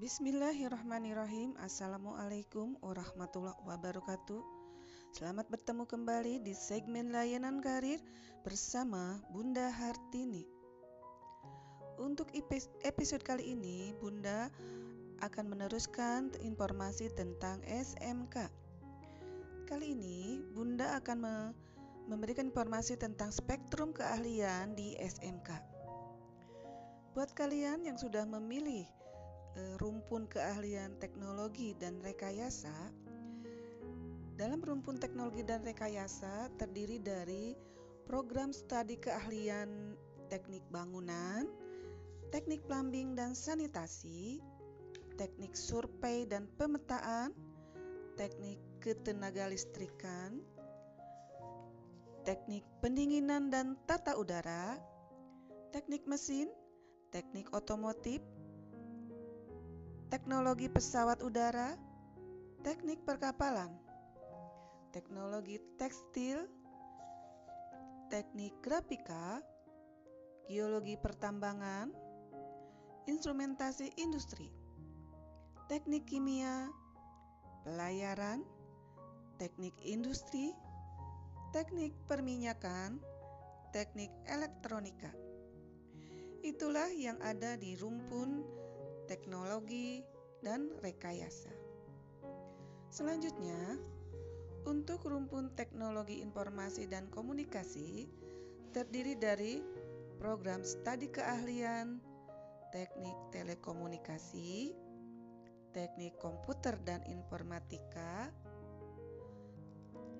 Bismillahirrahmanirrahim. Assalamualaikum warahmatullahi wabarakatuh. Selamat bertemu kembali di segmen layanan karir bersama Bunda Hartini. Untuk episode kali ini Bunda akan meneruskan informasi tentang SMK Kali ini Bunda akan memberikan informasi tentang spektrum keahlian di SMK Buat kalian yang sudah memilih e, rumpun keahlian teknologi dan rekayasa, dalam rumpun teknologi dan rekayasa terdiri dari program studi keahlian teknik bangunan, teknik plumbing dan sanitasi, teknik survei dan pemetaan, teknik ketenaga listrikan, teknik pendinginan dan tata udara, teknik mesin, teknik otomotif, teknologi pesawat udara, teknik perkapalan, teknologi tekstil, teknik grafika, geologi pertambangan, instrumentasi industri, teknik kimia, pelayaran, teknik industri, teknik perminyakan, teknik elektronika. Itulah yang ada di rumpun teknologi dan rekayasa. Selanjutnya, untuk rumpun teknologi informasi dan komunikasi terdiri dari program studi keahlian, teknik telekomunikasi, teknik komputer dan informatika,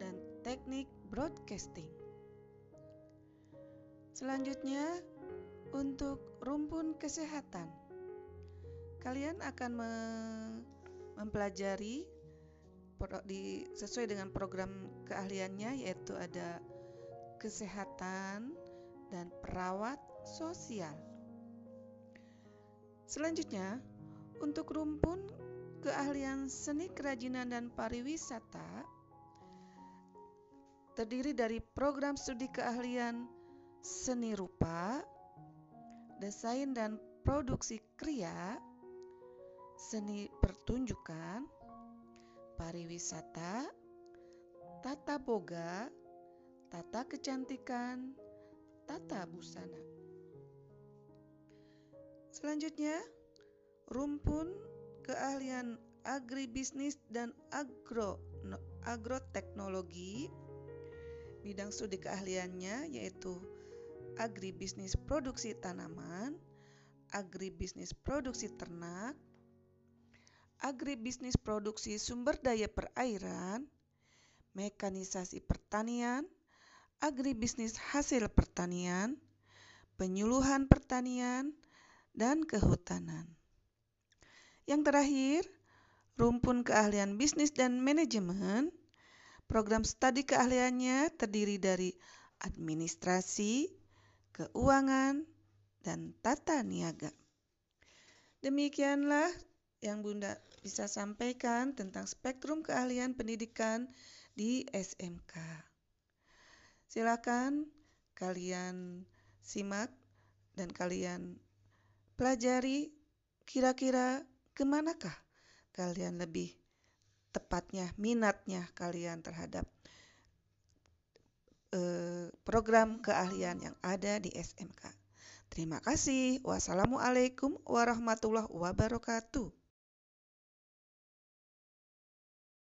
dan teknik broadcasting. Selanjutnya, untuk rumpun kesehatan, kalian akan me mempelajari di, sesuai dengan program keahliannya yaitu ada kesehatan dan perawat sosial. Selanjutnya, untuk rumpun keahlian seni kerajinan dan pariwisata terdiri dari program studi keahlian seni rupa, desain dan produksi kria, seni pertunjukan, pariwisata, tata boga, tata kecantikan, tata busana. Selanjutnya, rumpun keahlian agribisnis dan agro agroteknologi. Bidang studi keahliannya yaitu agribisnis produksi tanaman, agribisnis produksi ternak, agribisnis produksi sumber daya perairan, mekanisasi pertanian, agribisnis hasil pertanian, penyuluhan pertanian, dan kehutanan. Yang terakhir, rumpun keahlian bisnis dan manajemen. Program studi keahliannya terdiri dari administrasi, keuangan, dan tata niaga. Demikianlah yang Bunda bisa sampaikan tentang spektrum keahlian pendidikan di SMK. Silakan kalian simak dan kalian pelajari kira-kira ke manakah kalian lebih tepatnya minatnya kalian terhadap Eh, program keahlian yang ada di SMK. Terima kasih. Wassalamualaikum warahmatullahi wabarakatuh.